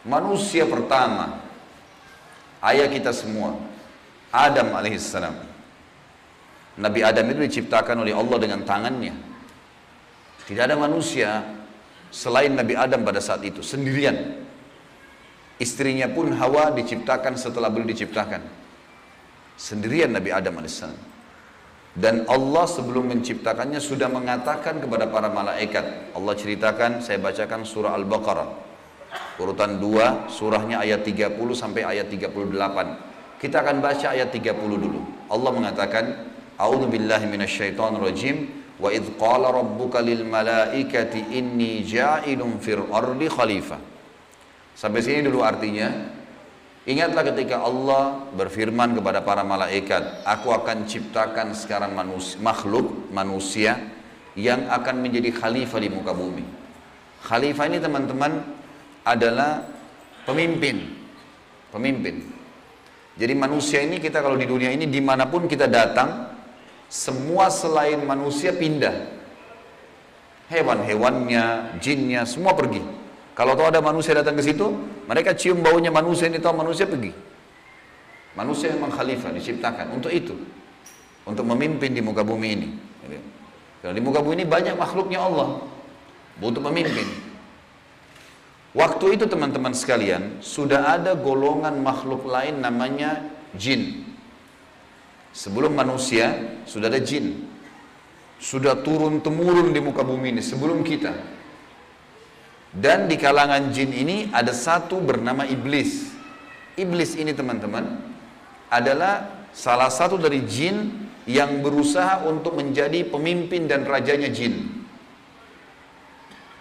Manusia pertama, ayah kita semua, Adam alaihissalam. Nabi Adam itu diciptakan oleh Allah dengan tangannya. Tidak ada manusia selain Nabi Adam pada saat itu, sendirian. Istrinya pun Hawa diciptakan setelah beliau diciptakan. Sendirian Nabi Adam alaihissalam. Dan Allah sebelum menciptakannya sudah mengatakan kepada para malaikat. Allah ceritakan, saya bacakan surah Al-Baqarah. Urutan 2, surahnya ayat 30 sampai ayat 38. Kita akan baca ayat 30 dulu. Allah mengatakan, A'udzu billahi minasyaitonir rajim wa idz qala rabbuka lil malaikati inni ja'ilun fil ardi khalifah. Sampai sini dulu artinya, Ingatlah ketika Allah berfirman kepada para malaikat, aku akan ciptakan sekarang manusia, makhluk manusia yang akan menjadi khalifah di muka bumi. Khalifah ini teman-teman adalah pemimpin. Pemimpin. Jadi manusia ini kita kalau di dunia ini di mana pun kita datang, semua selain manusia pindah. Hewan-hewannya, jinnya, semua pergi. Kalau tahu ada manusia datang ke situ, mereka cium baunya manusia ini tahu manusia pergi. Manusia memang khalifah diciptakan untuk itu, untuk memimpin di muka bumi ini. Kalau di muka bumi ini banyak makhluknya Allah, butuh pemimpin. Waktu itu teman-teman sekalian, sudah ada golongan makhluk lain namanya jin. Sebelum manusia, sudah ada jin. Sudah turun-temurun di muka bumi ini, sebelum kita. Dan di kalangan jin ini ada satu bernama iblis. Iblis ini teman-teman adalah salah satu dari jin yang berusaha untuk menjadi pemimpin dan rajanya jin.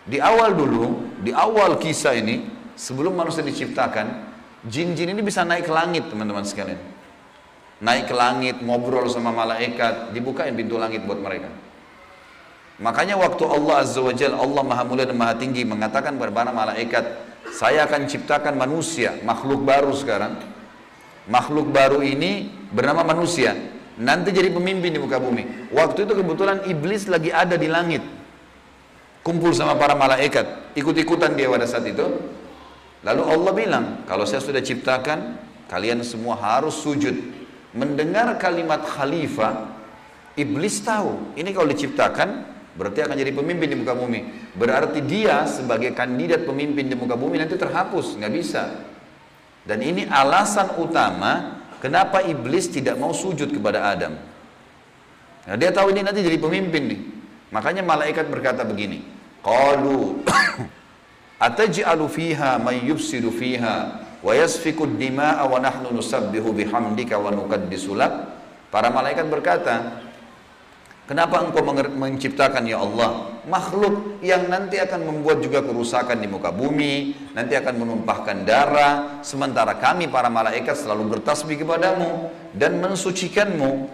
Di awal dulu, di awal kisah ini, sebelum manusia diciptakan, jin-jin ini bisa naik ke langit teman-teman sekalian. Naik ke langit, ngobrol sama malaikat, dibukain pintu langit buat mereka. Makanya waktu Allah Azza wa Jal, Allah Maha Mulia dan Maha Tinggi mengatakan kepada para malaikat, saya akan ciptakan manusia, makhluk baru sekarang. Makhluk baru ini bernama manusia. Nanti jadi pemimpin di muka bumi. Waktu itu kebetulan iblis lagi ada di langit. Kumpul sama para malaikat. Ikut-ikutan dia pada saat itu. Lalu Allah bilang, kalau saya sudah ciptakan, kalian semua harus sujud. Mendengar kalimat khalifah, iblis tahu. Ini kalau diciptakan, berarti akan jadi pemimpin di muka bumi. Berarti dia sebagai kandidat pemimpin di muka bumi nanti terhapus, nggak bisa. Dan ini alasan utama kenapa iblis tidak mau sujud kepada Adam. Nah, dia tahu ini nanti jadi pemimpin nih. Makanya malaikat berkata begini, Qalu ataj'alu fiha man yufsidu fiha wa yasfiku dima'a wa nahnu nusabbihu bihamdika wa nuqaddisu Para malaikat berkata, Kenapa engkau menciptakan ya Allah makhluk yang nanti akan membuat juga kerusakan di muka bumi, nanti akan menumpahkan darah, sementara kami para malaikat selalu bertasbih kepadamu dan mensucikanmu.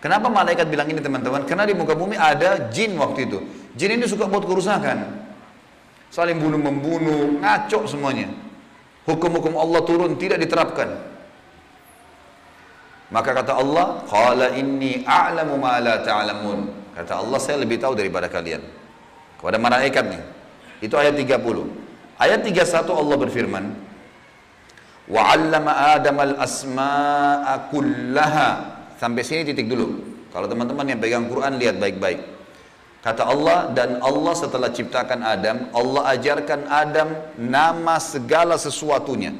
Kenapa malaikat bilang ini teman-teman? Karena di muka bumi ada jin waktu itu. Jin ini suka buat kerusakan. Saling bunuh membunuh, ngaco semuanya. Hukum-hukum Allah turun tidak diterapkan. Maka kata Allah, "Qala inni a'lamu ma la ta'lamun." Kata Allah, saya lebih tahu daripada kalian. Kepada malaikat nih. Itu ayat 30. Ayat 31 Allah berfirman, "Wa 'allama Adam al-asma'a kullaha." Sampai sini titik dulu. Kalau teman-teman yang pegang Quran lihat baik-baik. Kata Allah dan Allah setelah ciptakan Adam, Allah ajarkan Adam nama segala sesuatunya.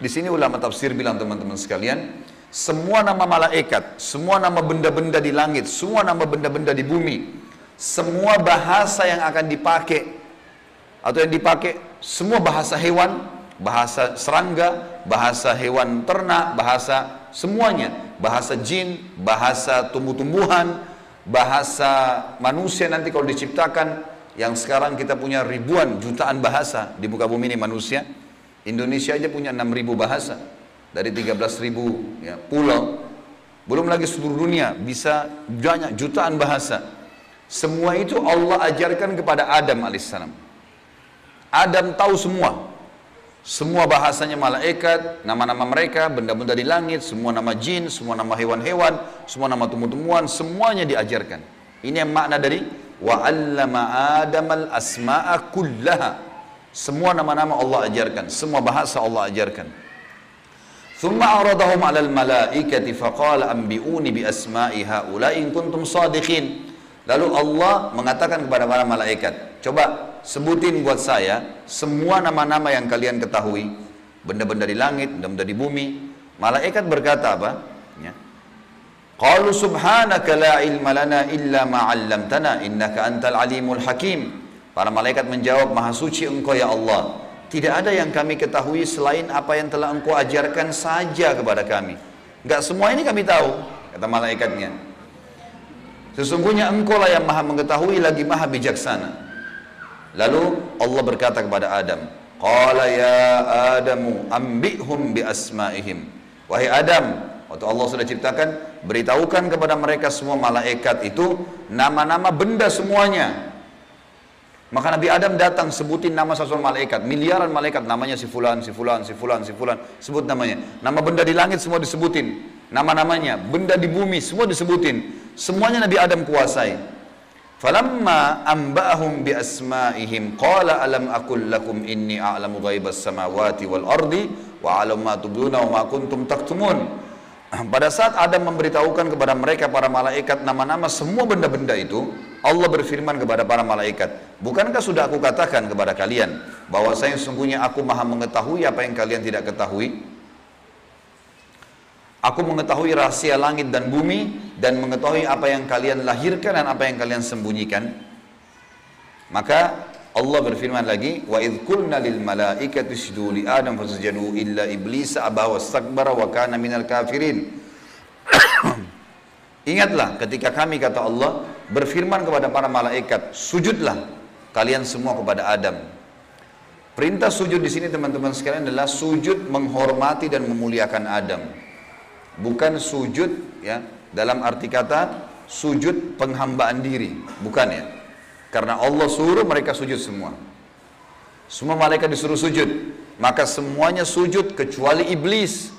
Di sini ulama tafsir bilang teman-teman sekalian, semua nama malaikat, semua nama benda-benda di langit, semua nama benda-benda di bumi, semua bahasa yang akan dipakai atau yang dipakai, semua bahasa hewan, bahasa serangga, bahasa hewan ternak, bahasa semuanya, bahasa jin, bahasa tumbuh-tumbuhan, bahasa manusia nanti kalau diciptakan yang sekarang kita punya ribuan jutaan bahasa di muka bumi ini manusia Indonesia aja punya 6.000 bahasa dari 13.000 ya, pulau. Belum lagi seluruh dunia bisa banyak jutaan bahasa. Semua itu Allah ajarkan kepada Adam alaihissalam. Adam tahu semua. Semua bahasanya malaikat, nama-nama mereka, benda-benda di langit, semua nama jin, semua nama hewan-hewan, semua nama tumbuh-tumbuhan, semuanya diajarkan. Ini yang makna dari wa 'allama Adam al-asma'a kullaha. Semua nama-nama Allah ajarkan, semua bahasa Allah ajarkan. Thumma aradahum 'alal malaikati faqala anbi'uni bi asma'i haula in kuntum. Lalu Allah mengatakan kepada para malaikat, coba sebutin buat saya semua nama-nama yang kalian ketahui, benda-benda di langit, benda-benda di bumi. Malaikat berkata apa? Ya. Qalu subhanaka la ilma lana illa ma 'allamtana innaka antal alimul hakim. Para malaikat menjawab, Maha suci Engkau ya Allah. Tidak ada yang kami ketahui selain apa yang telah Engkau ajarkan saja kepada kami. Enggak semua ini kami tahu, kata malaikatnya. Sesungguhnya Engkau lah yang Maha mengetahui lagi Maha bijaksana. Lalu Allah berkata kepada Adam, Qala ya Adamu ambihum bi asma'ihim. Wahai Adam, Waktu Allah sudah ciptakan, beritahukan kepada mereka semua malaikat itu nama-nama benda semuanya. Maka Nabi Adam datang sebutin nama satu malaikat, miliaran malaikat namanya si fulan, si fulan, si fulan, si fulan, sebut namanya. Nama benda di langit semua disebutin, nama-namanya, benda di bumi semua disebutin. Semuanya Nabi Adam kuasai. Falamma amba'ahum bi asma'ihim qala alam akul lakum inni a'lamu ghaibas samawati wal ardi wa a'lamu ma tubduna wa ma kuntum taktumun. Pada saat Adam memberitahukan kepada mereka para malaikat nama-nama semua benda-benda itu, Allah berfirman kepada para malaikat, "Bukankah sudah aku katakan kepada kalian bahwa saya sungguhnya aku Maha mengetahui apa yang kalian tidak ketahui? Aku mengetahui rahasia langit dan bumi dan mengetahui apa yang kalian lahirkan dan apa yang kalian sembunyikan." Maka Allah berfirman lagi, "Wa idh qulna lil malaikati isjudu li Adam fasajadu illa iblis aba wastakbara wa kana minal kafirin." Ingatlah ketika kami kata Allah berfirman kepada para malaikat, "Sujudlah kalian semua kepada Adam." Perintah sujud di sini teman-teman sekalian adalah sujud menghormati dan memuliakan Adam. Bukan sujud ya dalam arti kata sujud penghambaan diri, bukan ya. Karena Allah suruh mereka sujud semua. Semua malaikat disuruh sujud. Maka semuanya sujud kecuali iblis.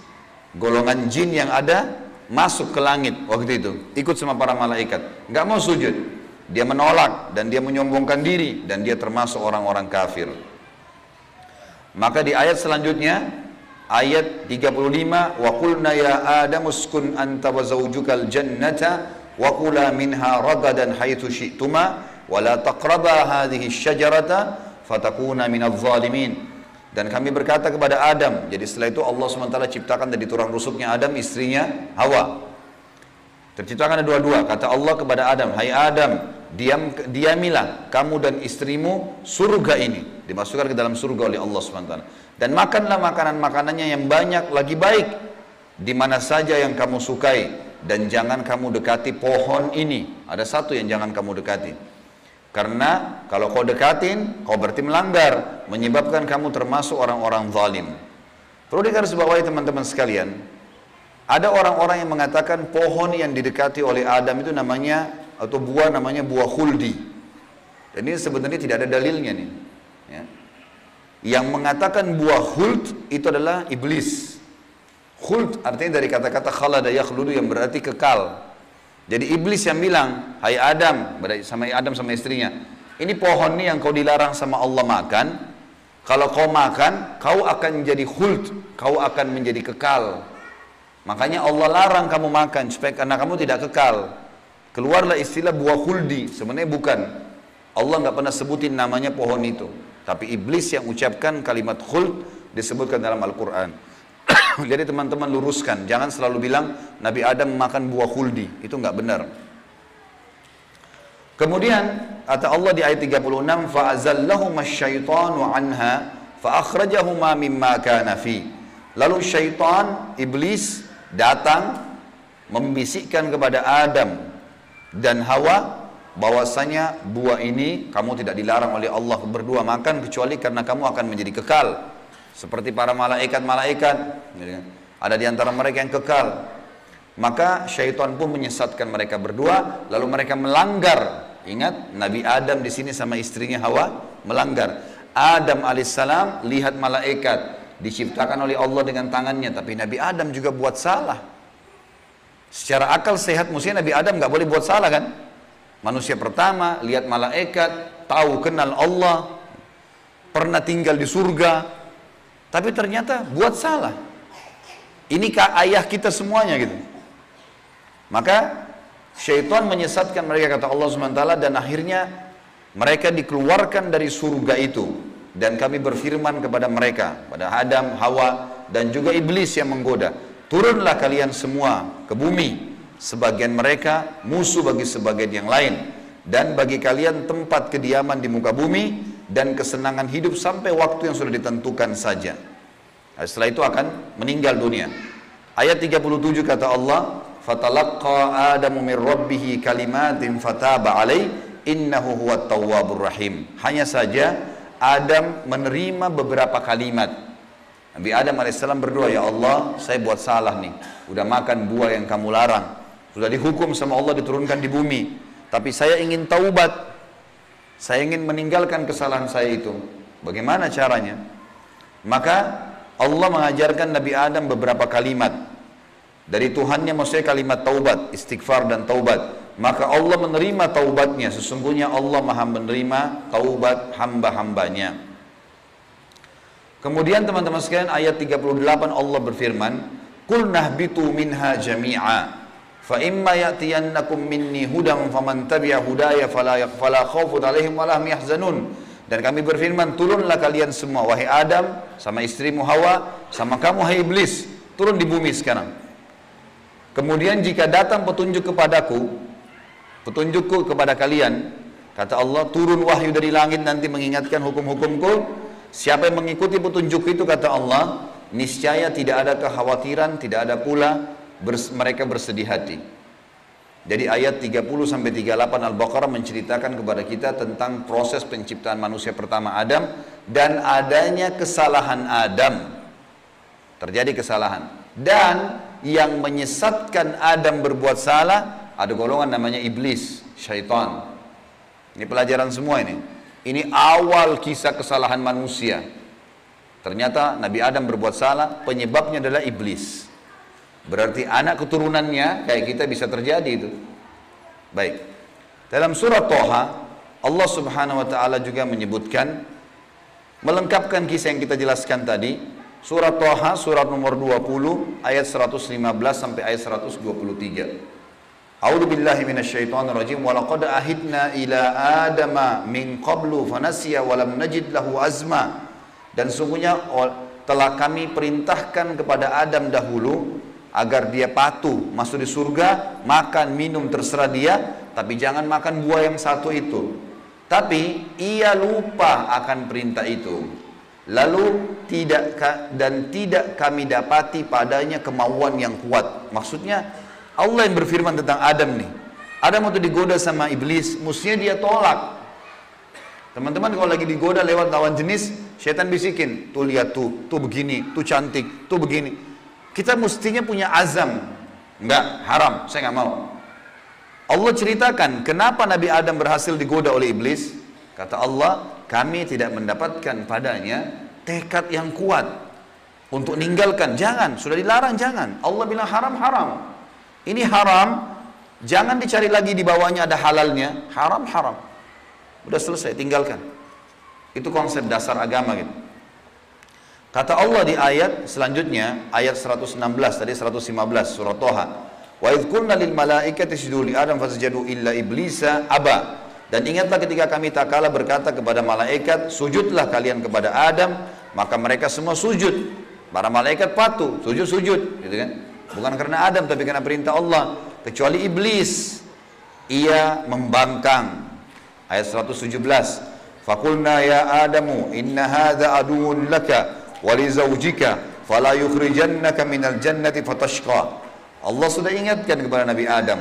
Golongan jin yang ada masuk ke langit waktu itu. Ikut sama para malaikat. Nggak mau sujud. Dia menolak dan dia menyombongkan diri. Dan dia termasuk orang-orang kafir. Maka di ayat selanjutnya ayat 35 wa qulna ya adamu uskun anta wa zawjukal jannata wa kula minha ragadan haitsu syi'tuma zalimin. Dan kami berkata kepada Adam jadi setelah itu Allah SWT ciptakan dari tulang rusuknya Adam istrinya Hawa. Terciptakan ada dua-dua kata Allah kepada Adam hai Adam diam diamilah kamu dan istrimu surga ini. Dimasukkan ke dalam surga oleh Allah SWT. Dan makanlah makanan-makanannya yang banyak lagi baik di mana saja yang kamu sukai. Dan jangan kamu dekati pohon ini. Ada satu yang jangan kamu dekati karena kalau kau dekatin, kau berarti melanggar, menyebabkan kamu termasuk orang-orang zalim. Perlu digarisbawahi teman-teman sekalian, ada orang-orang yang mengatakan pohon yang didekati oleh Adam itu namanya atau buah namanya buah khuldi. Dan ini sebenarnya tidak ada dalilnya nih. Ya. Yang mengatakan buah khuld itu adalah iblis. Khuld artinya dari kata-kata khalada yakhludu yang berarti kekal. Jadi iblis yang bilang, hai Adam, sama Adam sama istrinya, ini pohon ini yang kau dilarang sama Allah makan, kalau kau makan, kau akan menjadi khuld, kau akan menjadi kekal. Makanya Allah larang kamu makan supaya karena kamu tidak kekal. Keluarlah istilah buah khuldi, sebenarnya bukan. Allah nggak pernah sebutin namanya pohon itu. Tapi iblis yang ucapkan kalimat khuld disebutkan dalam Al-Quran. Jadi teman-teman luruskan, jangan selalu bilang Nabi Adam makan buah khuldi, itu nggak benar. Kemudian kata Allah di ayat 36, فَأَزَلَّهُمَ الشَّيْطَانُ عَنْهَا فَأَخْرَجَهُمَا مِمَّا كَانَ فِي Lalu syaitan, iblis datang membisikkan kepada Adam dan Hawa bahwasanya buah ini kamu tidak dilarang oleh Allah berdua makan kecuali karena kamu akan menjadi kekal seperti para malaikat-malaikat. Ada di antara mereka yang kekal. Maka syaitan pun menyesatkan mereka berdua lalu mereka melanggar. Ingat Nabi Adam di sini sama istrinya Hawa melanggar. Adam alaihissalam lihat malaikat diciptakan oleh Allah dengan tangannya tapi Nabi Adam juga buat salah. Secara akal sehat mestinya Nabi Adam nggak boleh buat salah kan? Manusia pertama lihat malaikat, tahu kenal Allah, pernah tinggal di surga, tapi ternyata buat salah. Ini ayah kita semuanya gitu. Maka syaitan menyesatkan mereka kata Allah SWT dan akhirnya mereka dikeluarkan dari surga itu dan kami berfirman kepada mereka pada Adam, Hawa dan juga iblis yang menggoda turunlah kalian semua ke bumi sebagian mereka musuh bagi sebagian yang lain dan bagi kalian tempat kediaman di muka bumi dan kesenangan hidup sampai waktu yang sudah ditentukan saja. Nah, setelah itu akan meninggal dunia. Ayat 37 kata Allah, "Fatalaqqa Adamu min rabbih kalimatin fataba alai innahu huwat tawwabur rahim." Hanya saja Adam menerima beberapa kalimat. Nabi Adam alaihissalam berdoa, "Ya Allah, saya buat salah nih. Udah makan buah yang kamu larang. Sudah dihukum sama Allah diturunkan di bumi. Tapi saya ingin taubat. Saya ingin meninggalkan kesalahan saya itu. Bagaimana caranya? Maka Allah mengajarkan Nabi Adam beberapa kalimat. Dari Tuhannya maksudnya kalimat taubat, istighfar dan taubat. Maka Allah menerima taubatnya. Sesungguhnya Allah maha menerima taubat hamba-hambanya. Kemudian teman-teman sekalian ayat 38 Allah berfirman, Qul nahbitu minha jami'a fa imma ya'tiyannakum minni hudan faman tabi'a hudaya fala fala khaufun alaihim wala hum yahzanun. Dan kami berfirman turunlah kalian semua wahai Adam sama istrimu Hawa sama kamu hai iblis. Turun di bumi sekarang. Kemudian jika datang petunjuk kepadaku petunjukku kepada kalian kata Allah turun wahyu dari langit nanti mengingatkan hukum-hukumku. Siapa yang mengikuti petunjuk itu kata Allah niscaya tidak ada kekhawatiran tidak ada pula bers, mereka bersedih hati. Jadi ayat 30 sampai 38 Al-Baqarah menceritakan kepada kita tentang proses penciptaan manusia pertama Adam dan adanya kesalahan Adam. Terjadi kesalahan. Dan yang menyesatkan Adam berbuat salah ada golongan namanya iblis, syaitan. Ini pelajaran semua ini. Ini awal kisah kesalahan manusia. Ternyata Nabi Adam berbuat salah, penyebabnya adalah iblis. Berarti anak keturunannya kayak kita bisa terjadi itu. Baik. Dalam surat Toha, Allah Subhanahu wa taala juga menyebutkan melengkapkan kisah yang kita jelaskan tadi. Surat Toha surat nomor 20 ayat 115 sampai ayat 123. A'udzu billahi minasyaitonir rajim wa laqad ahidna ila adama min qablu fanasiya wa lam najid lahu azma. Dan sungguhnya telah kami perintahkan kepada Adam dahulu agar dia patuh masuk di surga makan minum terserah dia tapi jangan makan buah yang satu itu. Tapi ia lupa akan perintah itu. Lalu tidak dan tidak kami dapati padanya kemauan yang kuat. Maksudnya Allah yang berfirman tentang Adam nih. Adam waktu digoda sama iblis mestinya dia tolak. Teman-teman kalau lagi digoda lewat lawan jenis setan bisikin tuh lihat tuh tuh begini tuh cantik tuh begini kita mestinya punya azam. Enggak, haram, saya nggak mau. Allah ceritakan kenapa Nabi Adam berhasil digoda oleh iblis. Kata Allah, kami tidak mendapatkan padanya tekad yang kuat untuk meninggalkan. Jangan, sudah dilarang jangan. Allah bilang haram, haram. Ini haram, jangan dicari lagi di bawahnya ada halalnya. Haram, haram. Udah selesai, tinggalkan. Itu konsep dasar agama gitu. Kata Allah di ayat selanjutnya, ayat 116 tadi 115 surah Toha. Wa idh qulna lil malaikati isjudu li Adam fasjadu illa iblisa aba. Dan ingatlah ketika kami tak berkata kepada malaikat, sujudlah kalian kepada Adam, maka mereka semua sujud. Para malaikat patuh, sujud-sujud, gitu kan? Bukan karena Adam tapi karena perintah Allah. Kecuali iblis, ia membangkang. Ayat 117. Fakulna ya Adamu inna hadha aduun laka walizaujika fala yukhrijannaka minal jannati fatashqa. Allah sudah ingatkan kepada Nabi Adam.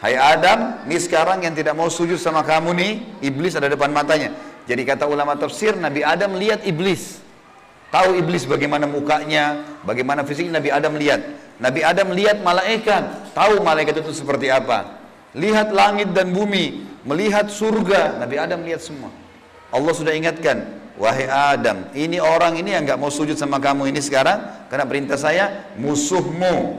Hai Adam, ini sekarang yang tidak mau sujud sama kamu nih, iblis ada depan matanya. Jadi kata ulama tafsir, Nabi Adam lihat iblis. Tahu iblis bagaimana mukanya, bagaimana fisiknya Nabi Adam lihat. Nabi Adam lihat malaikat, tahu malaikat itu seperti apa. Lihat langit dan bumi, melihat surga, Nabi Adam lihat semua. Allah sudah ingatkan, Wahai Adam, ini orang ini yang nggak mau sujud sama kamu ini sekarang karena perintah saya musuhmu.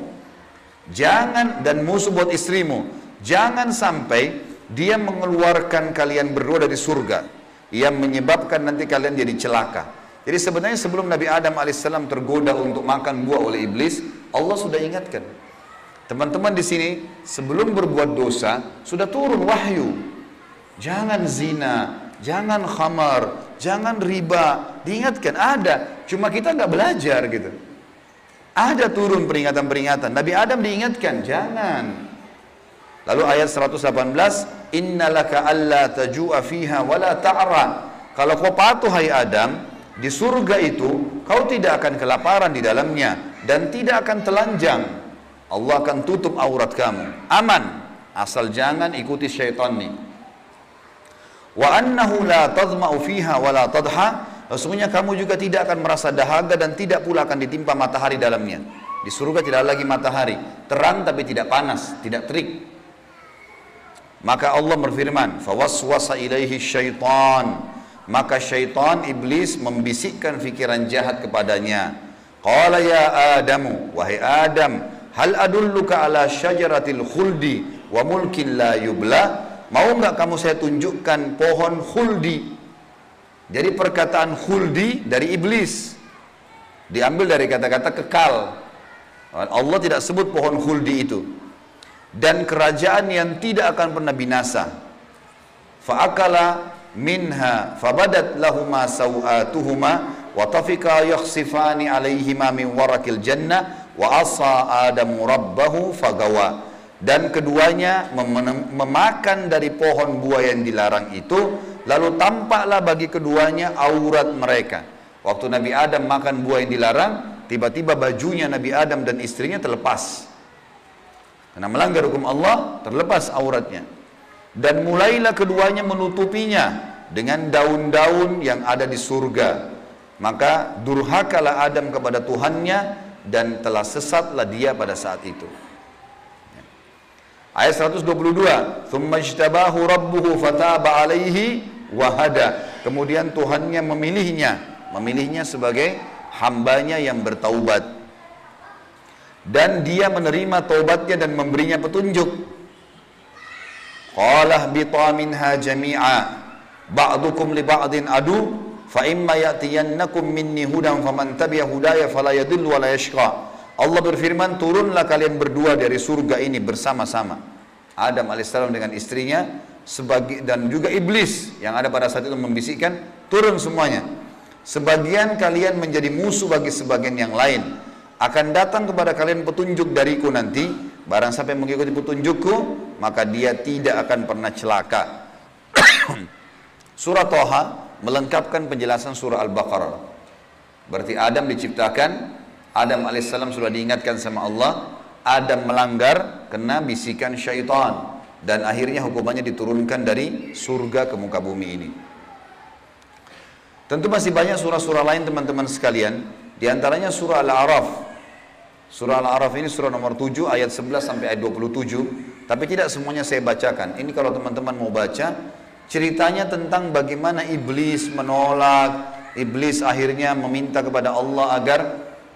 Jangan dan musuh buat istrimu. Jangan sampai dia mengeluarkan kalian berdua dari surga yang menyebabkan nanti kalian jadi celaka. Jadi sebenarnya sebelum Nabi Adam alaihissalam tergoda untuk makan buah oleh iblis, Allah sudah ingatkan. Teman-teman di sini sebelum berbuat dosa sudah turun wahyu. Jangan zina, jangan khamar, jangan riba. Diingatkan ada, cuma kita nggak belajar gitu. Ada turun peringatan-peringatan. Nabi Adam diingatkan, jangan. Lalu ayat 118, innalaka alla tajua fiha wala ta'ra. Kalau kau patuh hai Adam, di surga itu kau tidak akan kelaparan di dalamnya dan tidak akan telanjang. Allah akan tutup aurat kamu. Aman. Asal jangan ikuti syaitan nih. Wa annahu la tadma'u fiha wa la tadha Sesungguhnya kamu juga tidak akan merasa dahaga dan tidak pula akan ditimpa matahari dalamnya. Di surga tidak lagi matahari, terang tapi tidak panas, tidak terik. Maka Allah berfirman, "Fawaswasa ilaihi syaitan." Maka syaitan iblis membisikkan fikiran jahat kepadanya. Qala ya Adamu, wahai Adam, hal adulluka ala syajaratil khuldi wa mulkin la yubla? Mau enggak kamu saya tunjukkan pohon khuldi jadi perkataan khuldi dari iblis. Diambil dari kata-kata kekal. Allah tidak sebut pohon khuldi itu. Dan kerajaan yang tidak akan pernah binasa. Fa'akala minha fabadat lahuma sawatuhuma wa tafika yakhsifani alaihima min warakil jannah wa asa adamu rabbahu fagawa dan keduanya memakan dari pohon buah yang dilarang itu Lalu tampaklah bagi keduanya aurat mereka. Waktu Nabi Adam makan buah yang dilarang, tiba-tiba bajunya Nabi Adam dan istrinya terlepas. Karena melanggar hukum Allah, terlepas auratnya. Dan mulailah keduanya menutupinya dengan daun-daun yang ada di surga. Maka durhakalah Adam kepada Tuhannya dan telah sesatlah dia pada saat itu. Ayat 122, "Tsumma ijtabahu rabbuhu fataba alaihi wahada." Kemudian Tuhannya memilihnya, memilihnya sebagai hambanya yang bertaubat. Dan dia menerima taubatnya dan memberinya petunjuk. Qala bita minha jami'a ba'dukum li ba'din adu fa imma ya'tiyannakum minni hudan faman tabi'a hudaya fala yadhillu wa la yashqa. Allah berfirman, turunlah kalian berdua dari surga ini bersama-sama. Adam alaihissalam dengan istrinya sebagai dan juga iblis yang ada pada saat itu membisikkan, turun semuanya. Sebagian kalian menjadi musuh bagi sebagian yang lain. Akan datang kepada kalian petunjuk dariku nanti, barang sampai mengikuti petunjukku, maka dia tidak akan pernah celaka. surah Toha melengkapkan penjelasan surah Al-Baqarah. Berarti Adam diciptakan Adam alaihissalam sudah diingatkan sama Allah, Adam melanggar kena bisikan syaitan dan akhirnya hukumannya diturunkan dari surga ke muka bumi ini. Tentu masih banyak surah-surah lain teman-teman sekalian, di antaranya surah Al-A'raf. Surah Al-A'raf ini surah nomor 7 ayat 11 sampai ayat 27, tapi tidak semuanya saya bacakan. Ini kalau teman-teman mau baca, ceritanya tentang bagaimana iblis menolak, iblis akhirnya meminta kepada Allah agar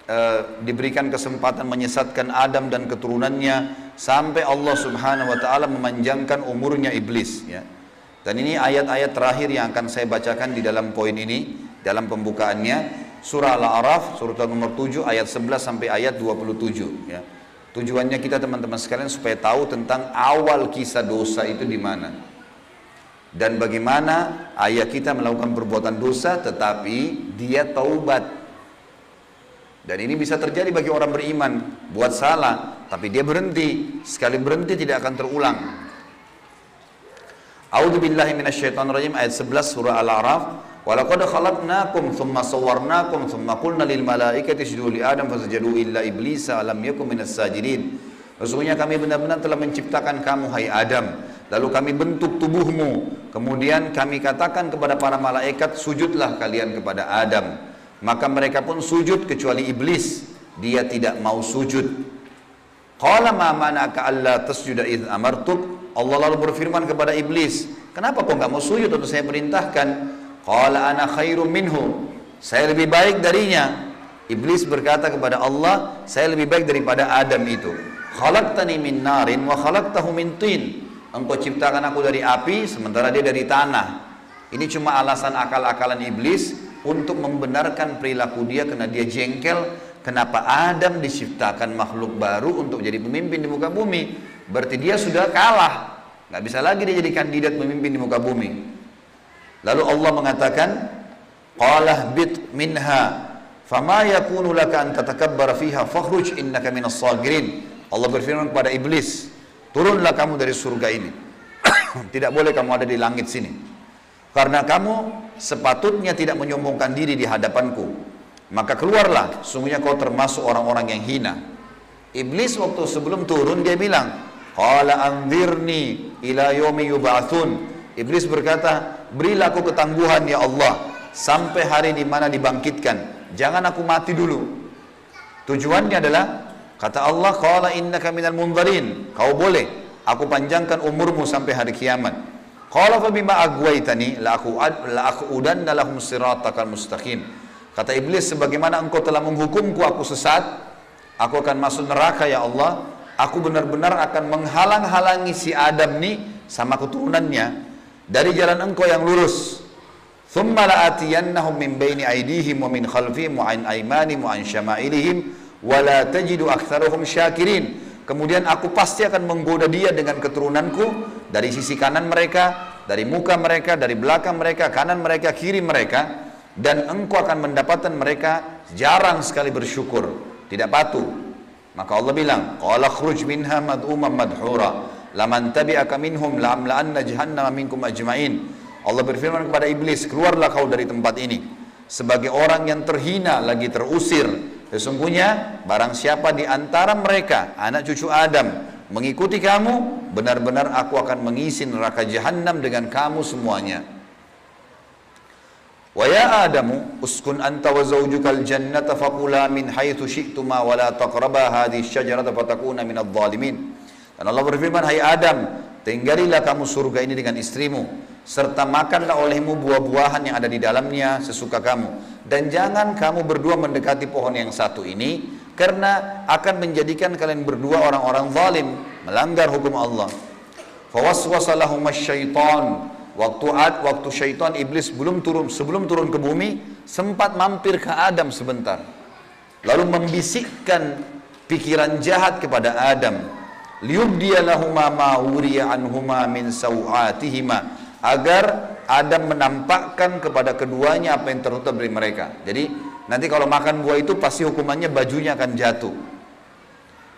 Eh, diberikan kesempatan menyesatkan Adam dan keturunannya sampai Allah Subhanahu wa taala memanjangkan umurnya iblis ya. Dan ini ayat-ayat terakhir yang akan saya bacakan di dalam poin ini dalam pembukaannya surah Al-A'raf surah nomor 7 ayat 11 sampai ayat 27 ya. Tujuannya kita teman-teman sekalian supaya tahu tentang awal kisah dosa itu di mana. Dan bagaimana ayah kita melakukan perbuatan dosa tetapi dia taubat dan ini bisa terjadi bagi orang beriman, buat salah, tapi dia berhenti. Sekali berhenti tidak akan terulang. A'udzu billahi minasyaitonir rajim ayat 11 surah Al-A'raf. Walaqad khalaqnakum thumma sawwarnakum thumma qulna lil malaikati isjudu li Adam fasajadu illa iblisa lam yakun minas sajidin. Sesungguhnya kami benar-benar telah menciptakan kamu hai Adam Lalu kami bentuk tubuhmu Kemudian kami katakan kepada para malaikat Sujudlah kalian kepada Adam maka mereka pun sujud kecuali iblis. Dia tidak mau sujud. Qala ma manaka alla tasjuda id amartuk? Allah lalu berfirman kepada iblis kenapa kau nggak mau sujud untuk saya perintahkan? Qala ana khairum minhu. Saya lebih baik darinya. Iblis berkata kepada Allah saya lebih baik daripada Adam itu. Khalaqtani min narin wa khalaqtahu min tin. Engkau ciptakan aku dari api sementara dia dari tanah. Ini cuma alasan akal-akalan iblis untuk membenarkan perilaku dia karena dia jengkel kenapa Adam diciptakan makhluk baru untuk jadi pemimpin di muka bumi. Berarti dia sudah kalah. Nggak bisa lagi dia jadi kandidat pemimpin di muka bumi. Lalu Allah mengatakan, Qalah bit minha fama yakunu laka an tatakabbara fiha fakhruj innaka minas sagirin. Allah berfirman kepada iblis, turunlah kamu dari surga ini. Tidak boleh kamu ada di langit sini. Karena kamu sepatutnya tidak menyombongkan diri di hadapanku. Maka keluarlah, sungguhnya kau termasuk orang-orang yang hina. Iblis waktu sebelum turun dia bilang, Qala anzirni ila yomi yub'atsun. Iblis berkata, berilah aku ketangguhan ya Allah sampai hari di mana dibangkitkan. Jangan aku mati dulu. Tujuannya adalah kata Allah, qala innaka minal munzarin. Kau boleh aku panjangkan umurmu sampai hari kiamat. Qala fa bima agwaitani la aku la aku udanna lahum siratakal mustaqim. Kata iblis sebagaimana engkau telah menghukumku aku sesat, aku akan masuk neraka ya Allah. Aku benar-benar akan menghalang-halangi si Adam nih sama keturunannya dari jalan engkau yang lurus. Thumma la'atiyannahum min baini aydihim wa min khalfihim wa an aymanihim wa an syama'ilihim wa la tajidu aktsarahum syakirin. Kemudian aku pasti akan menggoda dia dengan keturunanku dari sisi kanan mereka, dari muka mereka, dari belakang mereka, kanan mereka, kiri mereka, dan engkau akan mendapatkan mereka jarang sekali bersyukur, tidak patuh. Maka Allah bilang, "Qala khruj minha mad'uman madhura, laman tabi'aka minhum la'amla'anna jahannama minkum ajma'in." Allah berfirman kepada iblis, "Keluarlah kau dari tempat ini." Sebagai orang yang terhina lagi terusir, sesungguhnya barang siapa di antara mereka anak cucu Adam mengikuti kamu, benar-benar aku akan mengisi neraka jahanam dengan kamu semuanya. Wa ya Adamu uskun anta wa zawjukal jannata faqula min haitsu syi'tuma wa la taqraba hadhihi syajarata fatakuna minadh dhalimin. Dan Allah berfirman, "Hai Adam, tinggalilah kamu surga ini dengan istrimu serta makanlah olehmu buah-buahan yang ada di dalamnya sesuka kamu dan jangan kamu berdua mendekati pohon yang satu ini karena akan menjadikan kalian berdua orang-orang zalim melanggar hukum Allah. Fawaswasa lahum syaitan waktu ad, waktu syaitan iblis belum turun sebelum turun ke bumi sempat mampir ke Adam sebentar. Lalu membisikkan pikiran jahat kepada Adam. Liyubdiya lahuma ma wuriya anhuma min sawatihima agar Adam menampakkan kepada keduanya apa yang tertutup dari mereka. Jadi Nanti kalau makan buah itu pasti hukumannya bajunya akan jatuh.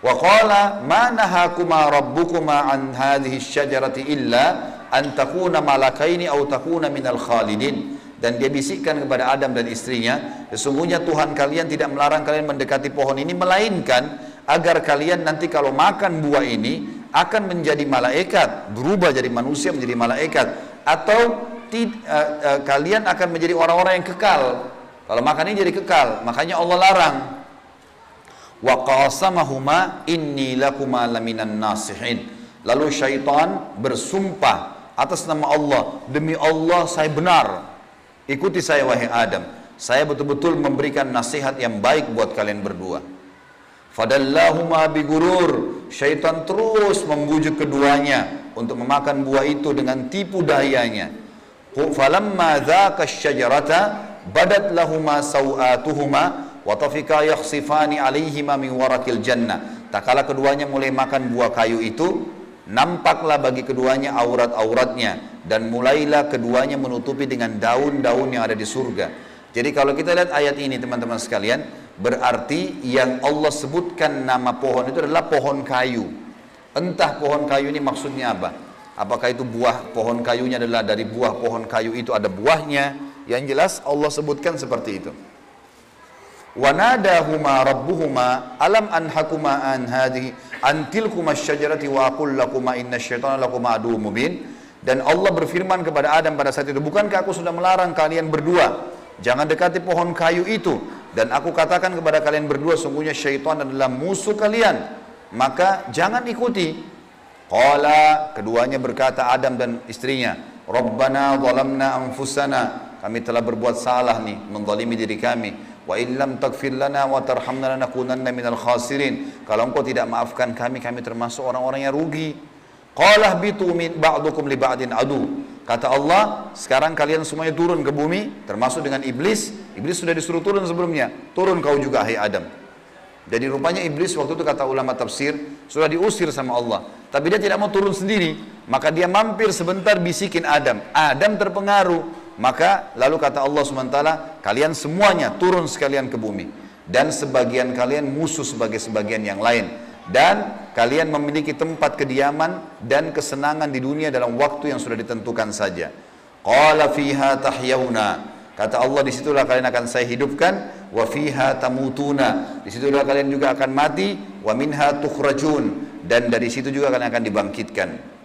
Wa qala ma nahakuma rabbukuma an hadhihi syajarati illa an takuna malakaini aw takuna minal khalidin. Dan dia bisikkan kepada Adam dan istrinya, sesungguhnya Tuhan kalian tidak melarang kalian mendekati pohon ini melainkan agar kalian nanti kalau makan buah ini akan menjadi malaikat, berubah jadi manusia menjadi malaikat atau uh, uh, kalian akan menjadi orang-orang yang kekal kalau makan ini jadi kekal, makanya Allah larang. Wa qasamahuma inni lakuma laminan nasihin. Lalu syaitan bersumpah atas nama Allah, demi Allah saya benar. Ikuti saya wahai Adam. Saya betul-betul memberikan nasihat yang baik buat kalian berdua. Fadallahuma bigurur. Syaitan terus membujuk keduanya untuk memakan buah itu dengan tipu dayanya. Falamma dzaka syajarata badat lahuma sawatuhuma wa tafika yakhsifani alaihima min warakil jannah. Tak kala keduanya mulai makan buah kayu itu nampaklah bagi keduanya aurat-auratnya dan mulailah keduanya menutupi dengan daun-daun yang ada di surga. Jadi kalau kita lihat ayat ini teman-teman sekalian berarti yang Allah sebutkan nama pohon itu adalah pohon kayu. Entah pohon kayu ini maksudnya apa? Apakah itu buah pohon kayunya adalah dari buah pohon kayu itu ada buahnya yang jelas Allah sebutkan seperti itu. Wanadahuma rabbuhuma alam anhakuma an hadhihi an syajarati wa aqul lakuma inna syaitana lakuma adu mubin. Dan Allah berfirman kepada Adam pada saat itu bukankah aku sudah melarang kalian berdua? Jangan dekati pohon kayu itu. Dan aku katakan kepada kalian berdua sungguhnya syaitan adalah musuh kalian. Maka jangan ikuti. Qala keduanya berkata Adam dan istrinya Rabbana zalamna anfusana kami telah berbuat salah nih menzalimi diri kami wa illam taghfir lana wa tarhamna lanakunanna minal khasirin kalau engkau tidak maafkan kami kami termasuk orang-orang yang rugi Qala bitu min ba'dukum li ba'din adu. Kata Allah, sekarang kalian semuanya turun ke bumi, termasuk dengan iblis. Iblis sudah disuruh turun sebelumnya. Turun kau juga, hai Adam. Jadi rupanya iblis waktu itu kata ulama tafsir sudah diusir sama Allah. Tapi dia tidak mau turun sendiri. Maka dia mampir sebentar bisikin Adam. Adam terpengaruh. Maka lalu kata Allah SWT, kalian semuanya turun sekalian ke bumi. Dan sebagian kalian musuh sebagai sebagian yang lain. Dan kalian memiliki tempat kediaman dan kesenangan di dunia dalam waktu yang sudah ditentukan saja. Qala fiha tahyawna Kata Allah di situlah kalian akan saya hidupkan wa fiha tamutuna. Di situlah kalian juga akan mati wa minha tukhrajun dan dari situ juga kalian akan dibangkitkan.